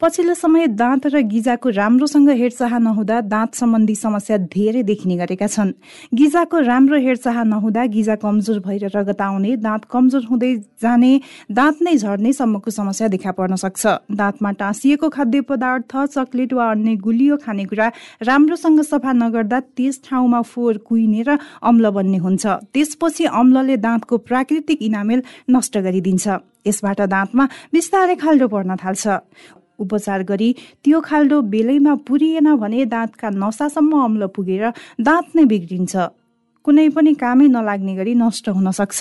पछिल्लो समय दाँत र गिजाको राम्रोसँग हेरचाह नहुँदा दाँत सम्बन्धी समस्या धेरै देखिने गरेका छन्। गिजाको राम्रो हेरचाह नहुँदा गिजा कमजोर भएर रगत आउने दाँत कमजोर हुँदै जाने दाँत नै झर्ने सम्मको समस्या देखा पर्न सक्छ। दाँतमा टाँसिएको खाद्य पदार्थ चक्लेट वा अन्य गुलियो खानेकुरा राम्रोसँग सफा नगर्दा त्यस ठाउँमा फोहोर कुहिने र अम्ल बन्ने हुन्छ। त्यसपछि अम्लले दाँतको प्राकृतिक इनामेल नष्ट गरिदिन्छ। यसबाट दाँतमा बिस्तारै खाल्डो पर्न थाल्छ। उपचार गरी त्यो खाल्डो बेलैमा पुरिएन भने दाँतका नसासम्म अम्ल पुगेर दाँत नै बिग्रिन्छ। कुनै पनि कामै नलाग्ने गरी नष्ट हुन सक्छ।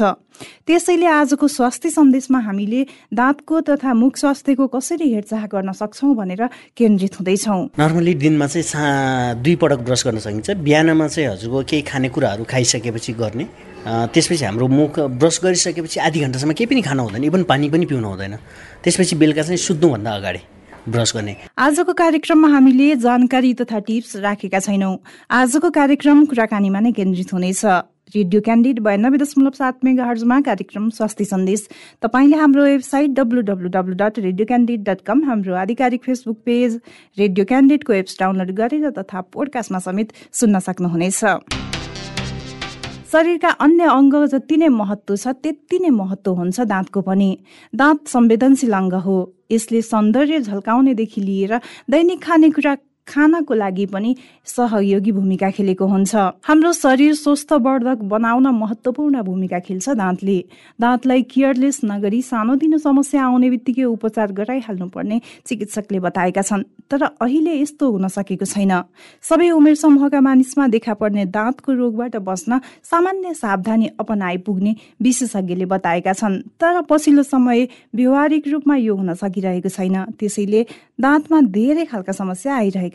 त्यसैले आजको स्वास्थ्य सन्देशमा हामीले दाँतको तथा मुख स्वास्थ्यको कसरी हेरचाह गर्न सक्छौँ भनेर केन्द्रित हुँदैछौँ। नर्मली दिनमा चाहिँ सा दुई पटक ब्रस गर्न सकिन्छ। बिहानमा चाहिँ हजुरको केही खानेकुराहरू खाइसकेपछि गर्ने। त्यसपछि हाम्रो मुख ब्रस गरिसकेपछि आधी घन्टासम्म केही पनि खानु हुँदैन। इभन पानी पनि पिउनु हुँदैन। त्यसपछि बेलुका चाहिँ सुत्नुभन्दा अगाडि। ब्रस गर्ने। आजको कार्यक्रममा हामीले जानकारी तथा टिप्स राखेका छैनौँ। आजको कार्यक्रम कुराकानीमा नै केन्द्रित हुनेछ। रेडियो क्यान्डिड बयानब्बे दशमलव सात मेगा हर्जमा कार्यक्रम स्वास्थ्य सन्देश। तपाईँले हाम्रो website W W W dot radio Candid dot com हाम्रो आधिकारिक फेसबुक पेज रेडियो क्यान्डिडको एप्स डाउनलोड गरेर तथा पोडकास्टमा समेत सुन्न सक्नुहुनेछ। शरीरका अन्य अङ्ग जति नै महत्त्व छ त्यति नै महत्त्व हुन्छ दाँतको पनि। दाँत संवेदनशील अङ्ग हो। यसले सौन्दर्य झल्काउनेदेखि लिएर दैनिक खानेकुरा खानको लागि पनि सहयोगी भूमिका खेलेको हुन्छ। हाम्रो शरीर स्वस्थवर्धक बनाउन महत्वपूर्ण भूमिका खेल्छ दाँतले। दाँतलाई केयरलेस नगरी सानोतिनो समस्या आउने बित्तिकै उपचार गराइहाल्नु पर्ने चिकित्सकले बताएका छन्। तर अहिले यस्तो हुन सकेको छैन। सबै उमेर समूहका मानिसमा देखा पर्ने दाँतको रोगबाट बस्न सामान्य सावधानी अपनाइ पुग्ने विशेषज्ञले बताएका छन्। तर पछिल्लो समय व्यवहारिक रूपमा यो हुन सकिरहेको छैन। त्यसैले दाँतमा धेरै खालका समस्या आइरहेका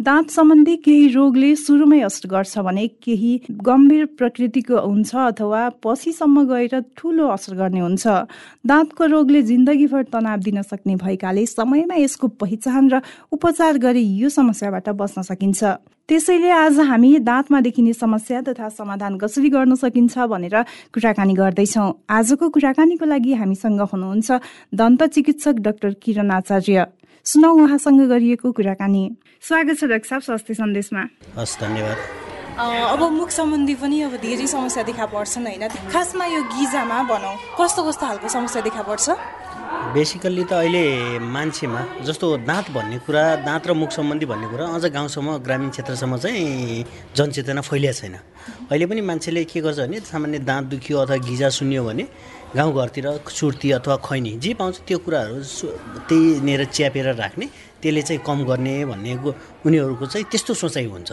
दाँत सम्बन्धी केही रोगले सुरुमै असर गर्छ भने केही गम्भीर प्रकृतिको हुन्छ अथवा पछिसम्म गएर ठुलो असर गर्ने हुन्छ। दाँतको रोगले जिन्दगीभर तनाव दिन सक्ने भएकाले समयमा यसको पहिचान र उपचार गरी यो समस्याबाट बच्न सकिन्छ। त्यसैले आज हामी दाँतमा देखिने समस्या तथा समाधान कसरी गर्न सकिन्छ भनेर कुराकानी गर्दैछौँ। आजको कुराकानीको लागि हामीसँग हुनुहुन्छ दन्त चिकित्सक डाक्टर किरण आचार्य। सुनौ उहाँसँग गरिएको कुराकानी। स्वागत छ डाक्टर साहब स्वास्थ्य सन्देशमा। हस् धन्यवाद। अब मुख सम्बन्धी पनि अब धेरै समस्या देखा पर्छन् होइन? खासमा यो गिजामा भनौँ कस्तो कस्तो खालको समस्या देखा पर्छ? बेसिकल्ली त अहिले मान्छेमा जस्तो दाँत भन्ने कुरा दाँत र मुख सम्बन्धी भन्ने कुरा अझ गाउँसम्म ग्रामीण क्षेत्रसम्म चाहिँ जनचेतना फैलिएको छैन। अहिले पनि मान्छेले के गर्छ भने सामान्य दाँत दुख्यो अथवा गिजा सुन्यो भने गाउँघरतिर सुर्ती अथवा खैनी जे पाउँछ त्यो कुराहरू त्यहीँनिर च्यापेर राख्ने त्यसले चाहिँ कम गर्ने भन्ने उनीहरूको चाहिँ त्यस्तो सोचाइ हुन्छ।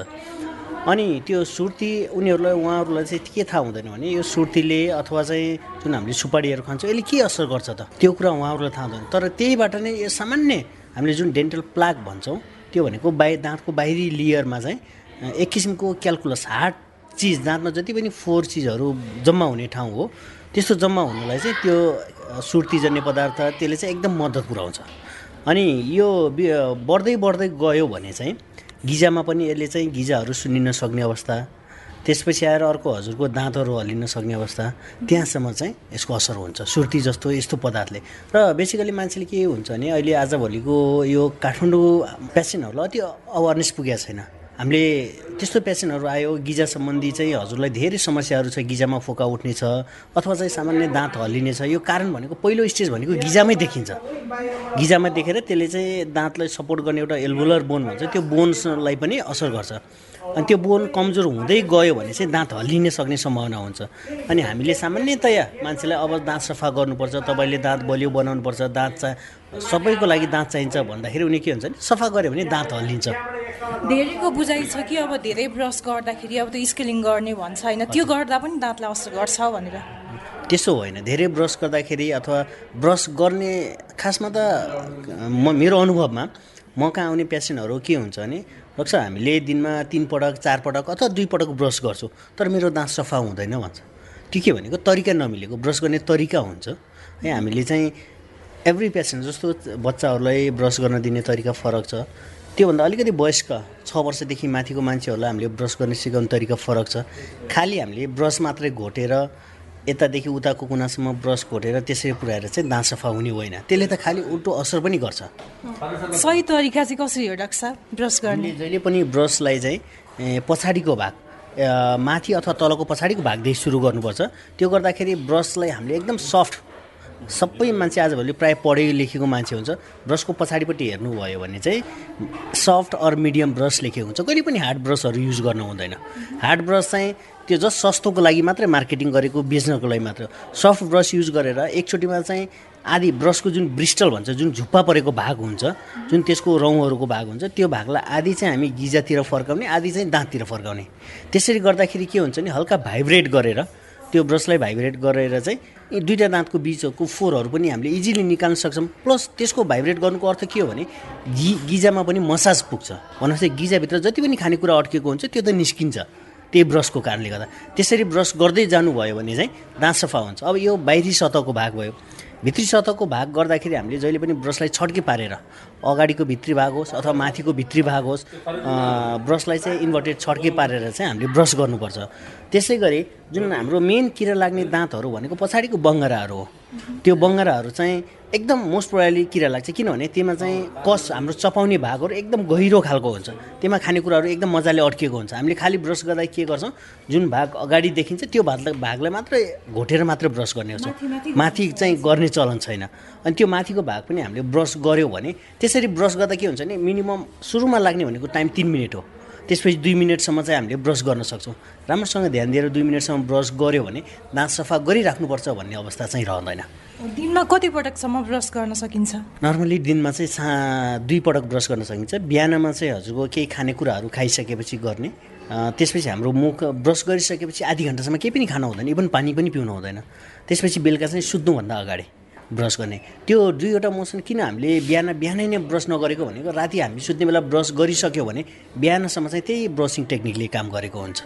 अनि त्यो सुर्ती उनीहरूलाई उहाँहरूलाई चाहिँ के थाहा हुँदैन भने यो सुर्तीले अथवा चाहिँ जुन हामीले सुपारीहरू खान्छौँ यसले के असर गर्छ त? त्यो कुरा उहाँहरूलाई थाहा हुँदैन। तर त्यहीबाट नै यो सामान्य हामीले जुन डेन्टल प्लाक भन्छौँ त्यो भनेको बाहिर दाँतको बाहिरी लेयरमा चाहिँ एक किसिमको क्यालकुलस हार्ड चिज दाँतमा जति पनि फोहोर चिजहरू जम्मा हुने ठाउँ हो त्यस्तो जम्मा हुनुलाई चाहिँ त्यो सुर्तीजन्य पदार्थ त्यसले चाहिँ एकदम मद्दत पुऱ्याउँछ। अनि यो बढ्दै बढ्दै गयो भने चाहिँ गिजामा पनि यसले चाहिँ गिजाहरू सुनिन सक्ने अवस्था त्यसपछि आएर अर्को हजुरको दाँतहरू हल्लिन सक्ने अवस्था त्यहाँसम्म चाहिँ यसको असर हुन्छ। सुर्ती जस्तो यस्तो पदार्थले। र बेसिकली मान्छेले के हुन्छ भने अहिले आजभोलिको यो काठमाडौँ पेसेन्टहरूलाई अति अवेरनेस पुगेको छैन। हामीले त्यस्तो पेसेन्टहरू आयो गिजा सम्बन्धी चाहिँ हजुरलाई धेरै समस्याहरू छ गिजामा फोका उठ्ने छ अथवा चाहिँ सामान्य दाँत हल्लिने छ। यो कारण भनेको पहिलो स्टेज भनेको गिजामै देखिन्छ। गिजामा देखेर त्यसले चाहिँ दाँतलाई सपोर्ट गर्ने एउटा एल्बुलर बोन भन्छ त्यो बोन्सलाई पनि असर गर्छ। अनि त्यो बोन कमजोर हुँदै गयो भने चाहिँ दाँत हल्लिन सक्ने सम्भावना हुन्छ। अनि हामीले सामान्यतया मान्छेलाई अब दाँत सफा गर्नुपर्छ तपाईँले दाँत बलियो बनाउनुपर्छ दाँत चाहिँ सबैको लागि दाँत चाहिन्छ भन्दाखेरि उनी के हुन्छ भने सफा गऱ्यो भने दाँत हल्लिन्छ। धेरैको बुझाइ छ कि अब धेरै ब्रस गर्दाखेरि अब त्यो स्केलिङ गर्ने भन्छ होइन त्यो गर्दा पनि दाँतलाई असर गर्छ भनेर। त्यसो होइन धेरै ब्रस गर्दाखेरि अथवा ब्रस गर्ने खासमा त म मेरो अनुभवमा म कहाँ आउने पेसेन्टहरू के हुन्छ भने डक्टर हामीले दिनमा तिन पटक चार पटक अथवा दुई पटक ब्रस गर्छु तर मेरो दाँत सफा हुँदैन भन्छ। त्यो के भनेको? तरिका नमिलेको ब्रस गर्ने तरिका हुन्छ। है हामीले चाहिँ एभ्री पेसेन्ट जस्तो बच्चाहरूलाई ब्रस गर्न दिने तरिका फरक छ। त्योभन्दा अलिकति वयस्क छ वर्षदेखि माथिको मान्छेहरूलाई हामीले ब्रस गर्ने सिकाउने तरिका फरक छ। खालि हामीले ब्रस मात्रै घोटेर यतादेखि उताको कुनासम्म ब्रस घोटेर त्यसरी पुऱ्याएर चाहिँ दाँत सफा हुने होइन। त्यसले त खालि उल्टो असर पनि गर्छ। सही तरिका चाहिँ कसरी हो डाक्टर साहब ब्रस गर्ने? जहिले पनि ब्रसलाई चाहिँ पछाडिको भाग माथि अथवा तलको पछाडिको भागदेखि सुरु गर्नुपर्छ। त्यो गर्दाखेरि ब्रसलाई हामीले एकदम सफ्ट सबै मान्छे आजभोलि प्रायः पढेको लेखेको मान्छे हुन्छ। ब्रसको पछाडिपट्टि हेर्नुभयो भने चाहिँ सफ्ट अर मिडियम ब्रस लेखेको हुन्छ। कहिले पनि हार्ड ब्रसहरू युज गर्नु हुँदैन। हार्ड ब्रस चाहिँ त्यो जस्ट सस्तोको लागि मात्रै मार्केटिङ गरेको बेच्नको लागि मात्र सफ्ट ब्रस युज गरेर एकचोटिमा चाहिँ आदि ब्रसको जुन ब्रिस्टल भन्छ जुन झुप्पा परेको भाग हुन्छ जुन त्यसको रौँहरूको भाग हुन्छ त्यो भागलाई आदि चाहिँ हामी गिजातिर फर्काउने आदि चाहिँ दाँततिर फर्काउने। त्यसरी गर्दाखेरि के हुन्छ नि हल्का भाइब्रेट गरेर त्यो ब्रसलाई भाइब्रेट गरेर चाहिँ यी दुईवटा दाँतको बिचको फोरहरू पनि हामीले इजिली निकाल्न सक्छौँ। प्लस त्यसको भाइब्रेट गर्नुको अर्थ के हो भने गि गिजामा पनि मसाज पुग्छ। भन्नुहोस् गिजाभित्र जति पनि खानेकुरा अड्केको हुन्छ त्यो त निस्किन्छ। त्यही ब्रसको कारणले गर्दा। त्यसरी ब्रस गर्दै जानुभयो भने चाहिँ दाँत सफा हुन्छ। अब यो बाहिरी सतहको भाग भयो। भित्री सतहको भाग गर्दाखेरि हामीले जहिले पनि ब्रसलाई छड्के पारेर अगाडिको भित्री भाग होस् अथवा माथिको भित्री भाग होस् ब्रसलाई चाहिँ इन्भर्टेड छड्के पारेर चाहिँ हामीले ब्रस गर्नुपर्छ। त्यसै गरी जुन हाम्रो मेन किरा लाग्ने दाँतहरू भनेको पछाडिको बङ्गराहरू हो त्यो बङ्गराहरू चाहिँ एकदम मोस्ट प्रोयाली किरा लाग्छ। किनभने त्यसमा चाहिँ कस हाम्रो चपाउने भागहरू एकदम गहिरो खालको हुन्छ। त्यसमा खानेकुराहरू एकदम मजाले अड्किएको हुन्छ। हामीले खालि ब्रस गर्दा के गर्छौँ? जुन भाग अगाडि देखिन्छ त्यो भाग भागलाई मात्रै घोटेर मात्रै ब्रस गर्ने गर्छौँ। माथि चाहिँ गर्ने चलन छैन। अनि त्यो माथिको भाग पनि हामीले ब्रस गऱ्यौँ भने त्यसरी ब्रस गर्दा के हुन्छ भने मिनिमम सुरुमा लाग्ने भनेको टाइम तिन मिनट हो। त्यसपछि दुई मिनटसम्म चाहिँ हामीले ब्रस गर्न सक्छौँ। राम्रोसँग ध्यान दिएर दुई मिनटसम्म ब्रस गऱ्यो भने दाँत सफा गरिराख्नुपर्छ भन्ने अवस्था चाहिँ रहँदैन। दिनमा कति पटकसम्म ब्रस गर्न सकिन्छ? नर्मली दिनमा चाहिँ सा दुई पटक ब्रस गर्न सकिन्छ। बिहानमा चाहिँ हजुरको केही खानेकुराहरू खाइसकेपछि गर्ने। त्यसपछि हाम्रो मुख ब्रस गरिसकेपछि आधी घन्टासम्म केही पनि खानु हुँदैन इभन पानी पनि पिउनु हुँदैन। त्यसपछि बेलुका चाहिँ सुत्नुभन्दा अगाडि। ब्रस गर्ने। त्यो दुईवटा मोसन किन हामीले बिहान बिहानै नै ब्रस नगरेको भनेको राति हामी सुत्ने बेला ब्रस गरिसक्यो भने बिहानसम्म चाहिँ त्यही ब्रसिङ टेक्निकले काम गरेको हुन्छ।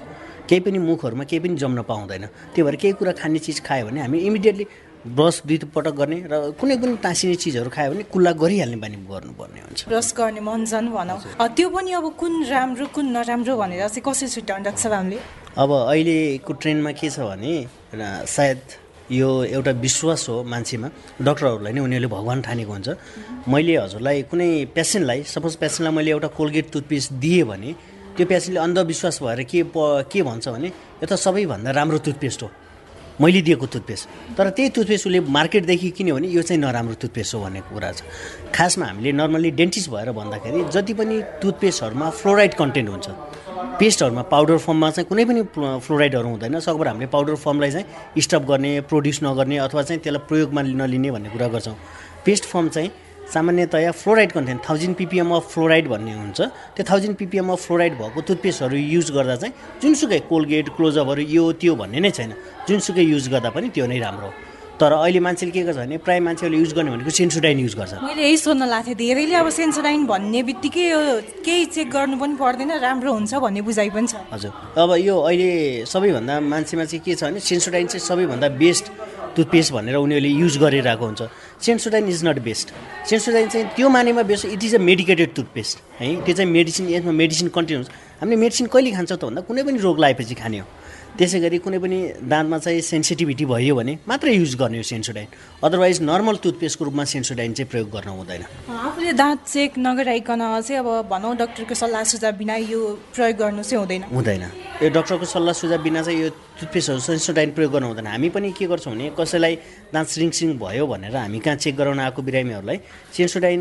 केही पनि मुखहरूमा केही पनि जम्न पाउँदैन। त्यही भएर केही कुरा खाने चिज खायो भने हामी इमिडिएटली ब्रस दुई पटक गर्ने र कुनै पनि टाँसिने चिजहरू खायो भने कुल्ला गरिहाल्ने बानी गर्नुपर्ने हुन्छ। ब्रस गर्ने मन भनौँ। त्यो पनि अब कुन राम्रो कुन नराम्रो भनेर चाहिँ कसरी छुट्याउनु डाक्टर हामीले? अब अहिलेको ट्रेन्डमा के छ भने सायद यो एउटा विश्वास हो मान्छेमा। डक्टरहरूलाई नै उनीहरूले भगवान् ठानेको हुन्छ। मैले हजुरलाई कुनै पेसेन्टलाई सपोज पेसेन्टलाई मैले एउटा कोलगेट टुथपेस्ट दिएँ भने त्यो पेसेन्टले अन्धविश्वास भएर के प के भन्छ भने यो त सबैभन्दा राम्रो टुथपेस्ट हो। मैले दिएको टुथपेस्ट। तर त्यही टुथपेस्ट उसले मार्केटदेखि किन्यो भने यो चाहिँ नराम्रो टुथपेस्ट हो भन्ने कुरा छ। खासमा हामीले नर्मल्ली डेन्टिस्ट भएर भन्दाखेरि जति पनि टुथपेस्टहरूमा फ्लोराइड कन्टेन्ट हुन्छ पेस्टहरूमा पाउडर फर्ममा चाहिँ कुनै पनि फ्लोराइडहरू हुँदैन। सकभर हामीले पाउडर फर्मलाई चाहिँ स्टप गर्ने प्रड्युस नगर्ने अथवा चाहिँ त्यसलाई प्रयोगमा नलिने भन्ने कुरा गर्छौँ। पेस्ट फर्म चाहिँ सामान्यतया fluoride content thousand PPM of fluoride भन्ने हुन्छ। त्यो थाउजन्ड पिपिएम अफ फ्लोराइड भएको टुथपेस्टहरू युज गर्दा चाहिँ जुनसुकै कोलगेट क्लोजअपहरू यो त्यो भन्ने नै छैन। जुनसुकै युज गर्दा पनि त्यो नै राम्रो हो। तर अहिले मान्छेले के गर्छ भने प्रायः मान्छेहरूले युज गर्ने भनेको सेन्सोडाइन युज गर्छ। मैले यही सोध्न लाग्थेँ धेरैले अब सेन्सोडाइन भन्ने बित्तिकै केही चेक गर्नु पनि पर्दैन राम्रो हुन्छ भन्ने बुझाइ पनि छ। हजुर। अब यो अहिले सबैभन्दा मान्छेमा चाहिँ के छ भने सेन्सोडाइन चाहिँ सबैभन्दा बेस्ट टुथपेस्ट भनेर उनीहरूले युज गरिरहेको हुन्छ। Sensodyne is not best. Sensodyne चाहिँ त्यो मानेमा best it is a medicated toothpaste है? त्यो चाहिँ मेडिसिन यसमा मेडिसिन कन्टेन हुन्छ। हामीले मेडिसिन कहिले खान्छौँ त भन्दा कुनै पनि रोग लगाएपछि खाने हो। त्यसै गरी कुनै पनि दाँतमा चाहिँ सेन्सिटिभिटी भयो भने मात्रै युज गर्ने हो सेन्सोडाइन। अदरवाइज नर्मल टुथपेस्टको रूपमा सेन्सोडाइन चाहिँ प्रयोग गर्न हुँदैन। आफूले दाँत चेक नगराइकन चाहिँ अब भनौँ डक्टरको सल्लाह सुझाव बिना यो प्रयोग गर्नु चाहिँ हुँदैन। हुँदैन। यो डक्टरको सल्लाह सुझाव बिना चाहिँ यो टुथपेस्टहरू सेन्सोडाइन प्रयोग गर्नु हुँदैन। हामी पनि के गर्छौँ भने कसैलाई दाँत सिङ सिङ भयो भनेर हामी कहाँ चेक गराउन आएको बिरामीहरूलाई सेन्सोडाइन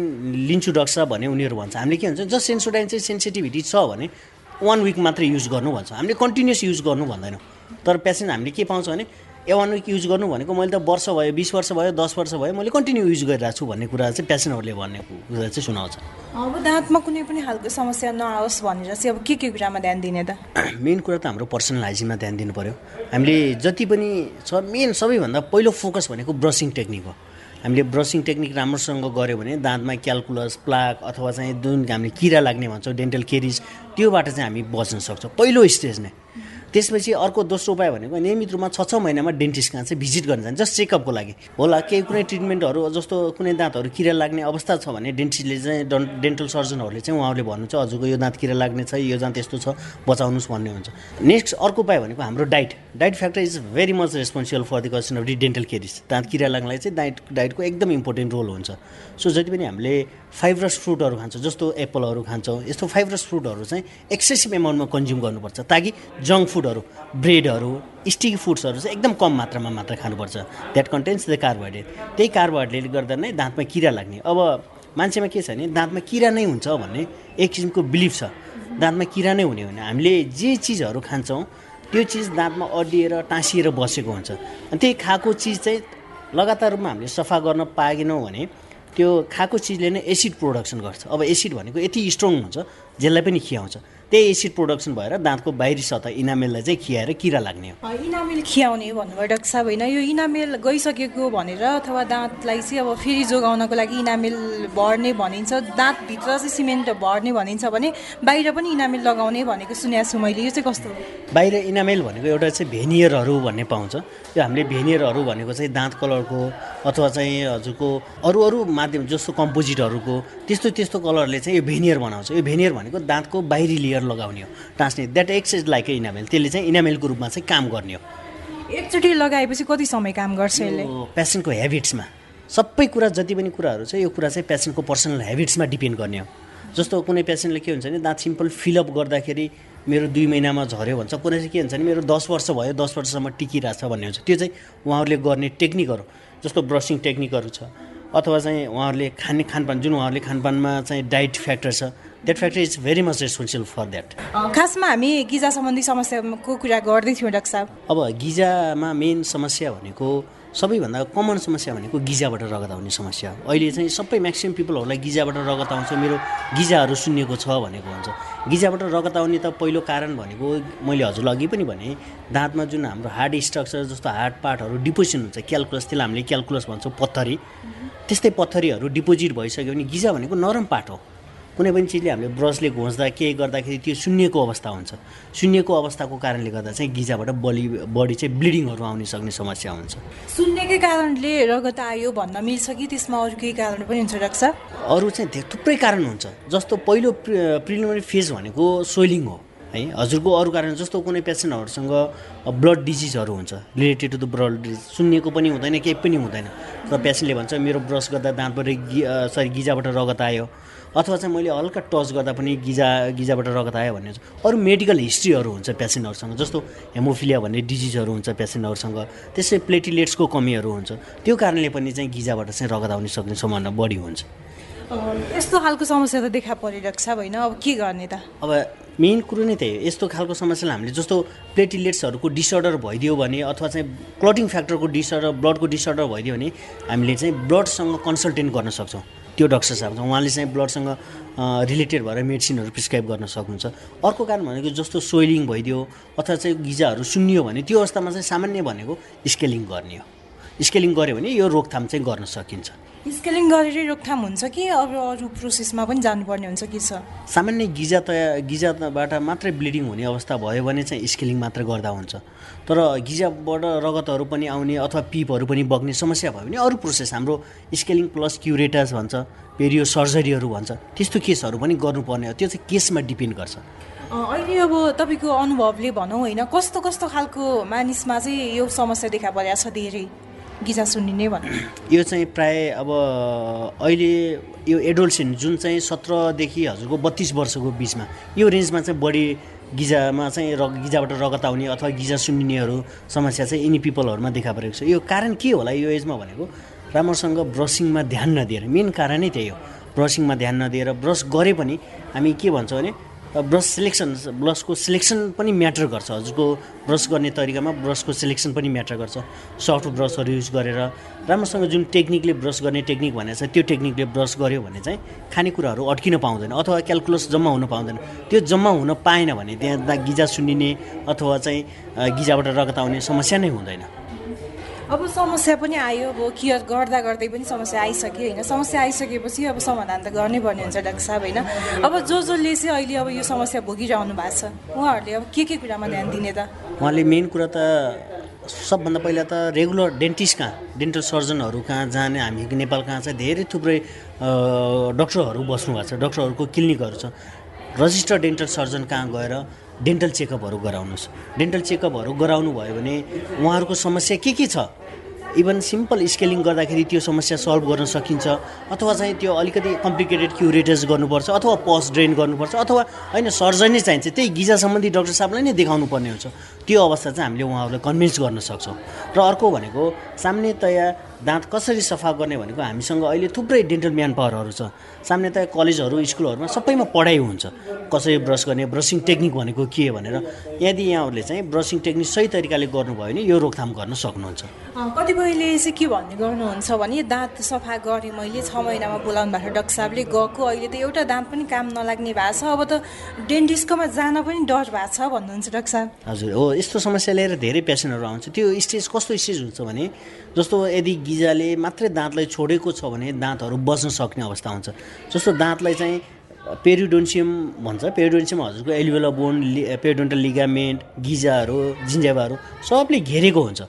लिन्छु डक्टर भने उनीहरू भन्छ। हामीले के भन्छ जस्ट सेन्सोडाइन चाहिँ सेन्सिटिभिटी छ भने वान विक मात्रै युज गर्नु भन्छ। हामीले कन्टिन्युस युज गर्नु भन्दैनौँ। तर पेसेन्ट हामीले के पाउँछ भने ए वान विक युज गर्नु भनेको मैले त वर्ष भयो बिस वर्ष भयो दस वर्ष भयो मैले कन्टिन्यू युज गरिरहेको छु भन्ने कुरा चाहिँ पेसेन्टहरूले भन्ने कुरा चाहिँ सुनाउँछ। अब दाँतमा कुनै पनि खालको समस्या नआओस् भनेर चाहिँ अब के के कुरामा ध्यान दिने त? मेन कुरा त हाम्रो पर्सनल हाइजिनमा ध्यान दिनु पऱ्यो हामीले जति पनि छ मेन सबैभन्दा पहिलो फोकस भनेको ब्रसिङ टेक्निक हो। हामीले ब्रसिङ टेक्निक राम्रोसँग गऱ्यो भने दाँतमा क्यालकुलस प्लाक अथवा चाहिँ जुन हामीले किरा लाग्ने भन्छौँ डेन्टल केरिज त्योबाट चाहिँ हामी बच्न सक्छौँ। पहिलो स्टेज नै त्यसपछि अर्को दोस्रो उपाय भनेको नियमित रूपमा छ छ महिनामा डेन्टिस्ट कहाँ चाहिँ भिजिट गर्न जान्छ जस्ट चेकअपको लागि। होला केही कुनै ट्रिटमेन्टहरू जस्तो कुनै दाँतहरू किरा लाग्ने अवस्था छ भने डेन्टिस्टले चाहिँ डेन्टल सर्जनहरूले चाहिँ उहाँहरूले भन्नुहुन्छ हजुरको यो दाँत किरा लाग्ने छ यो दाँत यस्तो छ बचाउनुहोस् भन्ने हुन्छ। नेक्स्ट अर्को उपाय भनेको हाम्रो diet. Diet factor is very much responsible for the causation of the dental caries दाँत किरा लाग्नलाई चाहिँ डाइट डाइटको एकदम इम्पोर्टेन्ट रोल हुन्छ। सो जति पनि हामीले फाइब्रस फ्रुटहरू खान्छौँ जस्तो एप्पलहरू खान्छौँ यस्तो फाइब्रस फ्रुटहरू चाहिँ एक्सेसिभ एमाउन्टमा कन्ज्युम गर्नुपर्छ ताकि जङ्क फुडहरू ब्रेडहरू स्टिकी फुड्सहरू चाहिँ एकदम कम मात्रामा मात्र खानुपर्छ। द्याट कन्टेन्स द कार्बोहाइड्रेट त्यही कार्बोहाइड्रेटले गर्दा नै दाँतमा किरा लाग्ने। अब मान्छेमा के छ भने दाँतमा किरा नै हुन्छ भन्ने एक किसिमको बिलिफ छ। दाँतमा किरा नै हुने भने हामीले जे चिजहरू खान्छौँ त्यो चिज दाँतमा अड्डिएर टाँसिएर बसेको हुन्छ। अनि त्यही खाएको चिज चाहिँ लगातार रूपमा हामीले सफा गर्न पाएनौँ भने त्यो खाएको चिजले नै एसिड प्रोडक्सन गर्छ। अब एसिड भनेको यति स्ट्रङ हुन्छ जसलाई पनि खियाउँछ। त्यही एसिड प्रोडक्सन भएर दाँतको बाहिरी सतह इनामेललाई चाहिँ खियाएर किरा लाग्ने हो। इनामेल खियाउने भन्नुभयो डाक्टर साहब होइन यो इनामेल गइसकेको भनेर अथवा दाँतलाई चाहिँ अब फेरि जोगाउनको लागि इनामेल भर्ने भनिन्छ। दाँतभित्र चाहिँ सिमेन्ट भर्ने भनिन्छ भने बाहिर पनि इनामेल लगाउने भनेको सुनेको छु मैले। यो चाहिँ कस्तो हो? बाहिर इनामेल भनेको एउटा चाहिँ भेनियरहरू भन्ने पाउँछ। यो हामीले भेनियरहरू भनेको चाहिँ दाँत कलरको अथवा चाहिँ हजुरको अरू अरू माध्यम जस्तो कम्पोजिटहरूको त्यस्तो त्यस्तो कलरले चाहिँ यो भेनियर बनाउँछ। यो भेनियर भनेको दाँतको बाहिरी लेयर लेयर लगाउने हो। टाँस्ने that X is like a enamel त्यसले चाहिँ इनामेलको रूपमा चाहिँ काम गर्ने हो। एकचोटि लगाएपछि कति समय काम गर्छ यसले? पेसेन्टको हेबिट्समा सबै कुरा जति पनि कुराहरू छ यो कुरा चाहिँ पेसेन्टको पर्सनल हेबिट्समा डिपेन्ड गर्ने हो। जस्तो कुनै पेसेन्टले के हुन्छ भने दाँत सिम्पल फिलअप गर्दाखेरि मेरो दुई महिनामा झऱ्यो भन्छ। कुनै चाहिँ के हुन्छ भने मेरो दस वर्ष भयो दस वर्षसम्म टिकिरहेछ भन्ने हुन्छ। त्यो चाहिँ उहाँहरूले गर्ने टेक्निकहरू जस्तो ब्रसिङ टेक्निकहरू छ। अथवा चाहिँ उहाँहरूले खाने खानपान जुन उहाँहरूले खानपानमा चाहिँ डाइट फ्याक्टर छ that factor is very much responsible for that खासमा हामी गिजा सम्बन्धी समस्याको कुरा गर्दै थियौँ डाक्टर साहब। अब गिजामा मेन समस्या भनेको सबैभन्दा कमन समस्या भनेको गिजाबाट रगत आउने समस्या हो। अहिले चाहिँ सबै म्याक्सिमम् पिपलहरूलाई गिजाबाट रगत आउँछ मेरो गिजाहरू सुन्निएको छ भनेको हुन्छ। गिजाबाट रगत आउने त पहिलो कारण भनेको मैले हजुरलाई अघि पनि भने दाँतमा जुन हाम्रो हार्ड स्ट्रक्चर जस्तो हार्ड पार्टहरू डिपोजिसन हुन्छ क्यालकुलस त्यसलाई हामीले क्यालकुलस भन्छौँ पत्थरी त्यस्तै पत्थरीहरू डिपोजिट भइसक्यो भने गिजा भनेको नरम पार्ट हो। कुनै पनि चिजले हामीले ब्रसले घोच्दा केही गर्दाखेरि त्यो सुन्निएको अवस्था हुन्छ। सुन्निएको अवस्थाको कारणले गर्दा चाहिँ गिजाबाट बलि बडी चाहिँ ब्लिडिङहरू आउने सक्ने समस्या हुन्छ। सुन्नेकै कारणले रगत आयो भन्न मिल्छ कि? त्यसमा अरू केही कारण पनि हुन्छ रक्सा अरू चाहिँ थुप्रै कारण हुन्छ। जस्तो पहिलो प्रिलिमिनरी फेज भनेको सोइलिङ हो है? हजुरको अरू कारण जस्तो कुनै पेसेन्टहरूसँग ब्लड डिजिजहरू हुन्छ related to the blood disease. सुन्निएको पनि हुँदैन केही पनि हुँदैन। र पेसेन्टले भन्छ मेरो ब्रस गर्दा दाँतबाट गि सरी गिजाबाट रगत आयो। अथवा चाहिँ मैले हल्का टच गर्दा पनि गिजा गिजाबाट रगत आयो भन्ने अरू मेडिकल हिस्ट्रीहरू हुन्छ पेसेन्टहरूसँग जस्तो हेमोफिलिया भन्ने डिजिजहरू हुन्छ पेसेन्टहरूसँग त्यसै प्लेटिलेट्सको कमीहरू हुन्छ। त्यो कारणले पनि चाहिँ गिजाबाट चाहिँ रगत आउने सक्ने सम्भावना बढी हुन्छ। यस्तो खालको समस्या त देखा परिरहेको छ होइन? अब के गर्ने त? अब मेन कुरो नै त्यही हो। यस्तो खालको समस्यालाई हामीले जस्तो प्लेटिलेट्सहरूको डिसअर्डर भइदियो भने अथवा चाहिँ क्लटिङ फ्याक्टरको डिसअर्डर ब्लडको डिसअर्डर भइदियो भने हामीले चाहिँ ब्लडसँग कन्सल्टेन्ट गर्न सक्छौँ। त्यो डक्टर साहब। छ उहाँले चाहिँ ब्लडसँग रिलेटेड भएर मेडिसिनहरू प्रिस्क्राइब गर्न सक्नुहुन्छ। अर्को कारण भनेको जस्तो सोइलिङ भइदियो अथवा चाहिँ गिजाहरू सुन्नियो भने त्यो अवस्थामा चाहिँ सामान्य भनेको स्केलिङ गर्ने हो। स्केलिङ गऱ्यो भने यो रोकथाम चाहिँ गर्न सकिन्छ। स्केलिङ गरेरै रोकथाम हुन्छ कि? अब अरू प्रोसेसमा पनि जानुपर्ने हुन्छ कि छ सामान्य गिजा तया गिजाबाट मात्रै ब्लिडिङ हुने अवस्था भयो भने चाहिँ स्केलिङ मात्र गर्दा हुन्छ। तर गिजाबाट रगतहरू पनि आउने अथवा पिपहरू पनि बग्ने समस्या भयो भने अरू प्रोसेस हाम्रो स्केलिङ प्लस क्युरेटास भन्छ पेरियो सर्जरीहरू भन्छ त्यस्तो केसहरू पनि गर्नुपर्ने हो। त्यो चाहिँ केसमा डिपेन्ड गर्छ। अहिले अब तपाईँको अनुभवले भनौँ होइन कस्तो कस्तो खालको मानिसमा चाहिँ यो समस्या देखा परेको छ धेरै? गिजा सुनिने भनौँ। यो चाहिँ प्राय अब अहिले यो एडोल्सेन्ट जुन चाहिँ सत्रदेखि हजुरको बत्तिस वर्षको बिचमा यो रेन्जमा चाहिँ बढी गिजामा चाहिँ र गिजाबाट रगत आउने अथवा गिजा सुन्निनेहरू समस्या चाहिँ यिनी पिपलहरूमा देखा परेको छ। यो कारण के होला यो एजमा भनेको राम्रोसँग ब्रसिङमा ध्यान नदिएर मेन कारण नै त्यही हो। ब्रसिङमा ध्यान नदिएर ब्रस गरे पनि हामी के भन्छौँ भने ब्रस सिलेक्सन ब्रसको सिलेक्सन पनि म्याटर गर्छ। हजुरको ब्रस गर्ने तरिकामा ब्रसको सिलेक्सन पनि म्याटर गर्छ। सफ्ट ब्रसहरू युज गरेर राम्रोसँग जुन टेक्निकले ब्रस गर्ने टेक्निक भनेको छ त्यो टेक्निकले ब्रस गऱ्यो भने चाहिँ खानेकुराहरू अड्किन पाउँदैन अथवा क्यालकुलस जम्मा हुन पाउँदैन। त्यो जम्मा हुन पाएन भने त्यहाँ गिजा सुन्निने अथवा चाहिँ गिजाबाट रगत आउने समस्या नै हुँदैन। अब समस्या पनि आयो अब केयर गर्दा गर्दै पनि समस्या आइसक्यो होइन? समस्या आइसकेपछि अब समाधान त गर्नै पर्ने हुन्छ डाक्टर साहब होइन? अब जो जसले चाहिँ अहिले अब यो समस्या भोगिरहनु भएको छ उहाँहरूले अब के के कुरामा ध्यान दिने त? उहाँले मेन कुरा त सबभन्दा पहिला त रेगुलर डेन्टिस्ट कहाँ? डेन्टल सर्जनहरू कहाँ जाने? हामी नेपाल कहाँ चाहिँ धेरै थुप्रै डक्टरहरू बस्नु भएको छ। डक्टरहरूको क्लिनिकहरू छ। रजिस्टर्ड डेन्टल सर्जन कहाँ गएर डेन्टल चेकअपहरू गराउनुहोस्। डेन्टल चेकअपहरू गराउनु भयो भने उहाँहरूको समस्या के के छ? इभन सिम्पल स्केलिङ गर्दाखेरि त्यो समस्या सल्भ गर्न सकिन्छ। अथवा चाहिँ त्यो अलिकति कम्प्लिकेटेड क्युरेटर्स गर्नुपर्छ अथवा पस ड्रेन गर्नुपर्छ अथवा होइन सर्जनै चाहिन्छ त्यही गिजा सम्बन्धी डक्टर साहबलाई नै देखाउनु पर्ने हुन्छ। त्यो अवस्था चाहिँ हामीले उहाँहरूलाई कन्भिन्स गर्न सक्छौँ। र अर्को भनेको सामान्यतया दाँत कसरी सफा गर्ने भनेको हामीसँग अहिले थुप्रै डेन्टल म्यान पावरहरू छ सामान्यतया कलेजहरू स्कुलहरूमा सबैमा पढाइ हुन्छ। कसरी ब्रस गर्ने ब्रसिङ टेक्निक भनेको के भनेर यदि यहाँहरूले चाहिँ ब्रसिङ टेक्निक सही तरिकाले गर्नुभयो भने यो रोकथाम गर्न सक्नुहुन्छ। कतिपयले चाहिँ के भन्ने गर्नुहुन्छ भने दाँत सफा गरेँ मैले छ महिनामा बोलाउनु भएको डाक्टर साहबले गएको अहिले त एउटा दाँत पनि काम नलाग्ने भएको छ। अब त डेन्टिस्टकोमा जान पनि डर भएको छ भन्नुहुन्छ डाक्टर साहब। हजुर हो यस्तो समस्या लिएर धेरै पेसेन्टहरू आउँछ। त्यो स्टेज कस्तो स्टेज हुन्छ भने जस्तो यदि गिजाले मात्रै दाँतलाई छोडेको छ भने दाँतहरू बस्न सक्ने अवस्था हुन्छ। जस्तो दाँतलाई चाहिँ पेरिडोन्सियम भन्छ। पेरिडोन्सियम हजुरको एलिभेला बोन पेरिडोन्टल लिगामेन्ट गिजाहरू जिन्जेवाहरू सबले घेरेको हुन्छ।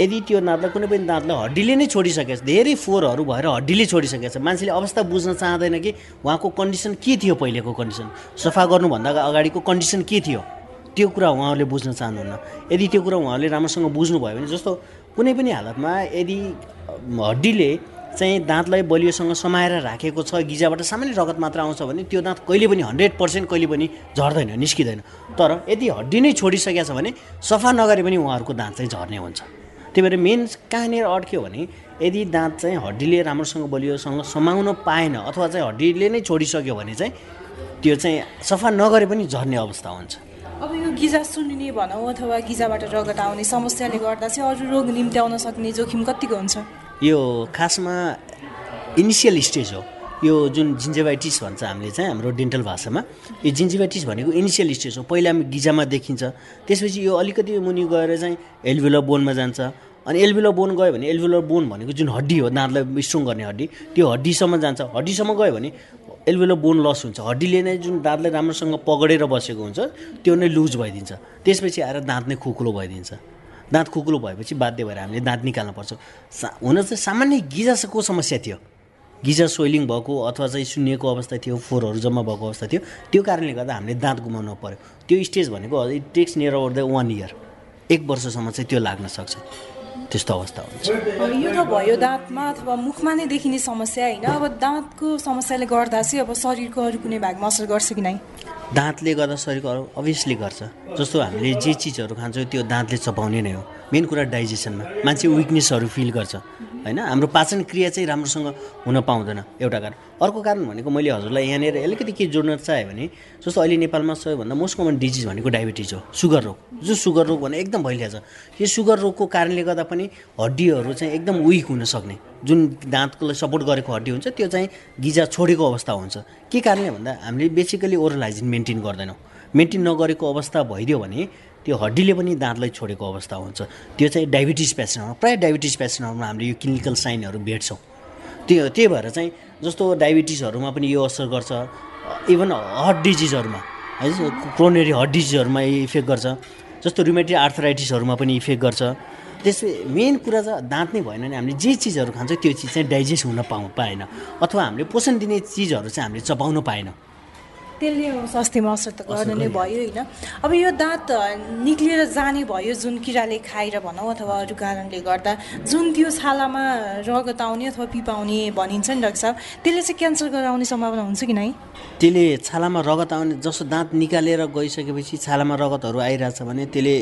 यदि त्यो दाँतलाई कुनै पनि दाँतलाई हड्डीले नै छोडिसकेको छ धेरै फोहोरहरू भएर हड्डीले छोडिसकेको छ मान्छेले अवस्था बुझ्न चाहँदैन कि उहाँको कन्डिसन के थियो पहिलेको कन्डिसन? सफा गर्नुभन्दा अगाडिको कन्डिसन के थियो? त्यो कुरा उहाँहरूले बुझ्न चाहनुहुन्न। यदि त्यो कुरा उहाँहरूले राम्रोसँग बुझ्नुभयो भने जस्तो कुनै पनि हालतमा यदि हड्डीले चाहिँ दाँतलाई बलियोसँग समाएर राखेको छ गिजाबाट सामान्य रगत मात्र आउँछ भने त्यो दाँत कहिले पनि हन्ड्रेड पर्सेन्ट कहिले पनि झर्दैन निस्किँदैन। तर यदि हड्डी नै छोडिसकेको छ भने सफा नगरे पनि उहाँहरूको दाँत चाहिँ झर्ने हुन्छ। त्यही भएर मेन कहाँनिर अड्क्यो भने यदि दाँत चाहिँ हड्डीले राम्रोसँग बलियोसँग समाउन पाएन अथवा चाहिँ हड्डीले नै छोडिसक्यो भने चाहिँ त्यो चाहिँ सफा नगरे पनि झर्ने अवस्था हुन्छ। अब यो गिजा सुन्ने भनौँ अथवा गिजाबाट रगत आउने समस्याले गर्दा चाहिँ अरू रोग निम्ति आउन सक्ने जोखिम कतिको हुन्छ? यो खासमा इनिसियल स्टेज हो। यो जुन जिन्जेभाइटिस भन्छ हामीले चाहिँ हाम्रो डेन्टल भाषामा यो जिन्जेभाइटिस भनेको इनिसियल स्टेज हो। पहिला गिजामा देखिन्छ। त्यसपछि यो अलिकति मुनि गएर चाहिँ एल्भुलर बोनमा जान्छ अनि एल्भुलर बोन गयो भने एल्भुलर बोन भनेको जुन हड्डी हो दाँतलाई स्ट्रङ गर्ने हड्डी त्यो हड्डीसम्म जान्छ। हड्डीसम्म गयो भने एल्भुलर बोन लस हुन्छ। हड्डीले नै जुन दाँतलाई राम्रोसँग पगडेर बसेको हुन्छ त्यो नै लुज भइदिन्छ। त्यसपछि आएर दाँत नै खुकुलो भइदिन्छ। दाँत खुकुलो भएपछि बाध्य भएर हामीले दाँत निकाल्न पर्छ। सा हुन चाहिँ सामान्य गिजाको समस्या थियो? गिजा सोइलिङ भएको अथवा चाहिँ सुन्निएको अवस्था थियो फोहोरहरू जम्मा भएको अवस्था थियो त्यो कारणले गर्दा हामीले दाँत गुमाउनु पऱ्यो त्यो स्टेज भनेको it takes near over the one year एक वर्षसम्म चाहिँ त्यो लाग्न सक्छ। त्यस्तो अवस्था हुन्छ। यो त भयो दाँतमा अथवा मुखमा नै देखिने समस्या होइन। अब दाँतको समस्याले गर्दा चाहिँ अब शरीरको अरू कुनै भागमा असर गर्छ कि नै? दाँतले गर्दा शरीरको अरू अभियसली गर्छ। जस्तो हामीले जे चिजहरू खान्छौँ त्यो दाँतले चपाउने नै हो। मेन कुरा डाइजेसनमा। मान्छे विकनेसहरू फिल गर्छ। होइन? हाम्रो पाचन क्रिया चाहिँ राम्रोसँग हुन पाउँदैन एउटा कारण। अर्को कारण भनेको मैले हजुरलाई यहाँनिर अलिकति के जोड्न चाहेँ भने जस्तो अहिले नेपालमा सबैभन्दा मोस्ट कमन डिजिज भनेको डायबिटिज हो सुगर रोग। जो सुगर रोग भने एकदम भइरहेछ यो सुगर रोगको कारणले गर्दा पनि हड्डीहरू चाहिँ एकदम विक हुन सक्ने। जुन दाँतकोलाई सपोर्ट गरेको हड्डी हुन्छ त्यो चाहिँ गिजा छोडेको अवस्था हुन्छ। के कारणले भन्दा हामीले बेसिकली ओरल हाइजिन मेन्टेन गर्दैनौँ। मेन्टेन नगरेको अवस्था भइदियो भने त्यो हड्डीले पनि दाँतलाई छोडेको अवस्था हुन्छ। त्यो चाहिँ डायबिटिज पेसेन्टहरूमा प्रायः डायबिटिज पेसेन्टहरूमा हामीले यो क्लिनिकल साइनहरू भेट्छौँ। त्यो त्यही भएर चाहिँ जस्तो डायबिटिजहरूमा पनि यो असर गर्छ। इभन हर्ट डिजिजहरूमा है क्रोनेरी हर्ट डिजिजहरूमा इफेक्ट गर्छ। जस्तो रुमेटिक आर्थराइटिसहरूमा पनि इफेक्ट गर्छ। त्यसै मेन कुरा चाहिँ दाँत नै भएन भने हामीले जे चिजहरू खान्छौँ त्यो चिज चाहिँ डाइजेस्ट हुन पाउ पाएन। अथवा हामीले पोषण दिने चिजहरू चाहिँ हामीले चपाउन पाएनौँ। त्यसले स्वास्थ्यमा असर त गर्नु नै। भयो होइन। अब यो दाँत निक्लिएर जाने भयो जुन किराले खाएर भनौँ अथवा अरू कारणले गर्दा जुन त्यो छालामा रगत आउने अथवा पिपाउने भनिन्छ नि डाक्टर साहब त्यसले चाहिँ क्यान्सर गराउने सम्भावना हुन्छ कि नै? त्यसले छालामा रगत आउने जस्तो दाँत निकालेर गइसकेपछि छालामा रगतहरू आइरहेछ भने त्यसले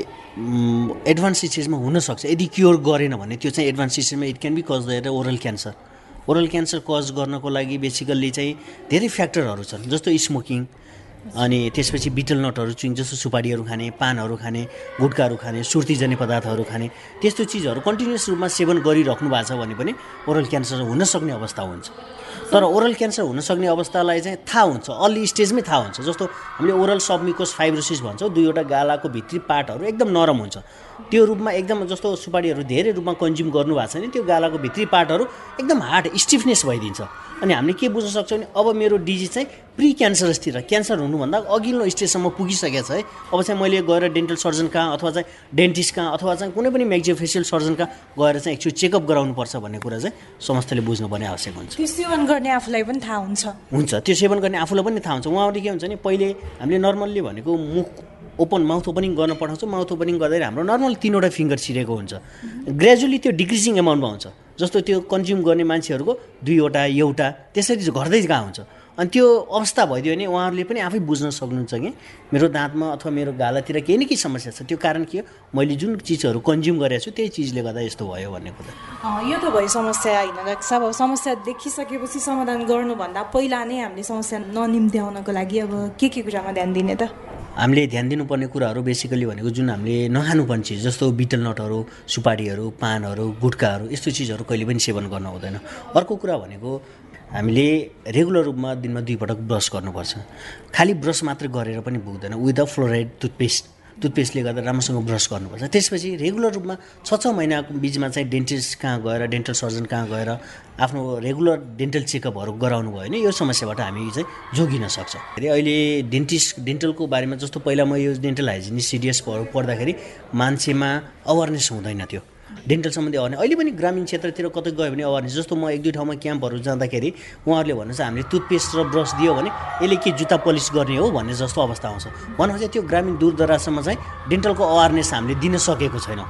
एडभान्स स्टेजमा हुनसक्छ। यदि क्योर गरेन भने त्यो चाहिँ एडभान्स स्टेजमा it can be cause the oral cancer oral cancer cause गर्नको लागि बेसिकल्ली चाहिँ धेरै फ्याक्टरहरू छन् जस्तो स्मोकिङ अनि त्यसपछि बिटल नटहरू चुइङ जस्तो सुपारीहरू खाने पानहरू खाने गुट्काहरू खाने सुर्तीजन्य पदार्थहरू खाने त्यस्तो चिजहरू कन्टिन्युस रूपमा सेवन गरिराख्नु भएको छ भने पनि ओरल क्यान्सर हुनसक्ने अवस्था हुन्छ। तर ओरल क्यान्सर हुनसक्ने अवस्थालाई चाहिँ थाहा हुन्छ अर्ली स्टेजमै थाहा हुन्छ जस्तो हामीले ओरल सबमिकोस फाइब्रोसिस भन्छौँ दुईवटा गालाको भित्री पार्टहरू एकदम नरम हुन्छ। त्यो रूपमा एकदम जस्तो सुपारीहरू धेरै रूपमा कन्ज्युम गर्नुभएको छ भने त्यो गालाको भित्री पार्टहरू एकदम हार्ड स्टिफनेस भइदिन्छ। अनि हामीले के बुझ्न सक्छौँ भने अब मेरो डिजिज चाहिँ प्रि क्यान्सरसतिर क्यान्सर हुनुभन्दा अघिल्लो स्टेजसम्म पुगिसकेको छ है। अब चाहिँ मैले गएर डेन्टल सर्जन कहाँ अथवा चाहिँ डेन्टिस्ट कहाँ अथवा चाहिँ कुनै पनि मेक्जियोफेसियल सर्जन कहाँ गएर चाहिँ एकचोटि चेकअप गराउनुपर्छ भन्ने कुरा चाहिँ समस्तले बुझ्नुपर्ने आवश्यक हुन्छ। त्यो सेवन गर्ने आफूलाई पनि थाहा हुन्छ। हुन्छ। त्यो सेवन गर्ने आफूलाई पनि थाहा हुन्छ। उहाँहरूले के हुन्छ भने पहिले हामीले नर्मल्ली भनेको मुख ओपन माउथ ओपनिङ गर्न पठाउँछौँ। माउथ ओपनिङ गर्दाखेरि हाम्रो नर्मल तिनवटा फिङ्गर छिरेको हुन्छ। ग्रेजुअली त्यो डिक्रिजिङ एमाउन्टमा हुन्छ। जस्तो त्यो कन्ज्युम गर्ने मान्छेहरूको दुईवटा एउटा त्यसरी घट्दै गएको हुन्छ। अनि त्यो अवस्था भइदियो भने उहाँहरूले पनि आफै बुझ्न सक्नुहुन्छ कि मेरो दाँतमा अथवा मेरो गालातिर केही न केही समस्या छ। त्यो कारण के हो? मैले जुन चिजहरू कन्ज्युम गरेको छु त्यही चिजले गर्दा यस्तो भयो भन्ने कुरा। यो त भयो समस्या होइन डाक्टर साहब अब समस्या देखिसकेपछि समाधान गर्नुभन्दा पहिला नै हामीले समस्या ननिम्त्याउनको लागि अब के के कुरामा ध्यान दिने त? हामीले ध्यान दिनुपर्ने कुराहरू बेसिकली भनेको जुन हामीले नखानुपर्ने चिज जस्तो बिटल नटहरू सुपारीहरू पानहरू गुट्काहरू यस्तो चिजहरू कहिले पनि सेवन गर्न हुँदैन। अर्को कुरा भनेको हामीले रेगुलर रूपमा दिनमा दुईपटक ब्रस गर्नुपर्छ। खालि ब्रस मात्रै गरेर पनि पुग्दैन विदाउट फ्लोराइड टुथपेस्ट टुथपेस्टले गर्दा राम्रोसँग ब्रस गर्नुपर्छ। त्यसपछि रेगुलर रूपमा छ छ महिनाको बिचमा चाहिँ डेन्टिस्ट कहाँ गएर डेन्टल सर्जन कहाँ गएर आफ्नो रेगुलर डेन्टल चेकअपहरू गराउनु भयो भने यो समस्याबाट हामी चाहिँ जोगिन सक्छ। अहिले डेन्टिस्ट डेन्टलको बारेमा जस्तो पहिला म यो डेन्टल हाइजिनिस्ट सिडिएसहरू पढ्दाखेरि मान्छेमा अवेरनेस हुँदैन थियो। डेन्टल सम्बन्धी अवेरनेस अहिले पनि ग्रामीण क्षेत्रतिर कतै गयो भने अवेरनेस जस्तो म एक दुई ठाउँमा क्याम्पहरू जाँदाखेरि उहाँहरूले भन्नुहुन्छ हामीले टुथपेस्ट र ब्रस दियो भने यसले के जुत्ता पलिस गर्ने हो? भन्ने जस्तो अवस्था आउँछ। चाहिँ त्यो ग्रामीण दूरदराजसम्म चाहिँ डेन्टलको अवेरनेस हामीले दिन सकेको छैनौँ।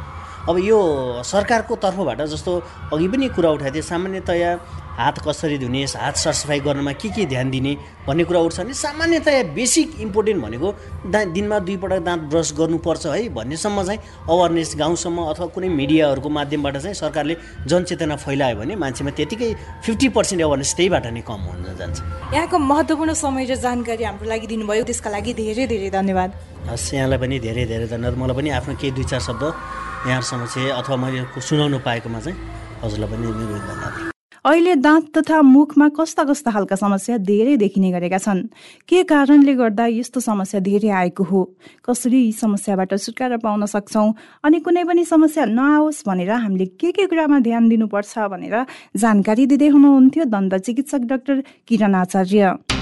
अब यो सरकारको तर्फबाट जस्तो अघि पनि कुरा उठाएको थिएँ सामान्यतया हात कसरी धुने हात सरसफाइ गर्नमा के के ध्यान दिने भन्ने कुरा उठ्छ भने सामान्यतया बेसिक इम्पोर्टेन्ट भनेको दा दिनमा दुईपटक दाँत ब्रस गर्नुपर्छ है भन्नेसम्म चाहिँ अवेरनेस गाउँसम्म अथवा कुनै मिडियाहरूको माध्यमबाट चाहिँ सरकारले जनचेतना फैलायो भने मान्छेमा त्यतिकै फिफ्टी पर्सेन्ट अवेरनेस त्यहीबाट नै कम हुन जान्छ। यहाँको महत्त्वपूर्ण समय र जानकारी हाम्रो लागि दिनुभयो। त्यसका लागि धेरै धेरै धन्यवाद। हस् यहाँलाई पनि धेरै धेरै धन्यवाद। मलाई पनि आफ्नो केही दुई चार शब्द यहाँहरूसँग चाहिँ अथवा मैले सुनाउनु पाएकोमा चाहिँ हजुरलाई पनि मेरो धन्यवाद। अहिले दाँत तथा मुखमा कस्ता कस्ता खालका समस्या धेरै देखिने गरेका छन्। के कारणले गर्दा यस्तो समस्या धेरै आएको हो? कसरी यी समस्याबाट छुटकारा पाउन सक्छौँ? अनि कुनै पनि समस्या नआओस् भनेर हामीले के के कुरामा ध्यान दिनुपर्छ भनेर जानकारी दिँदै हुनुहुन्थ्यो दन्त चिकित्सक doctor Kiran Acharya.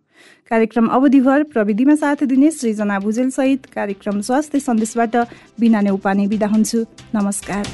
कार्यक्रम अवधिभर प्रविधिमा साथ दिने सृजना भुजेल सहित कार्यक्रम स्वास्थ्य सन्देशबाट बिना नै उपाने बिदा हुन्छु। नमस्कार।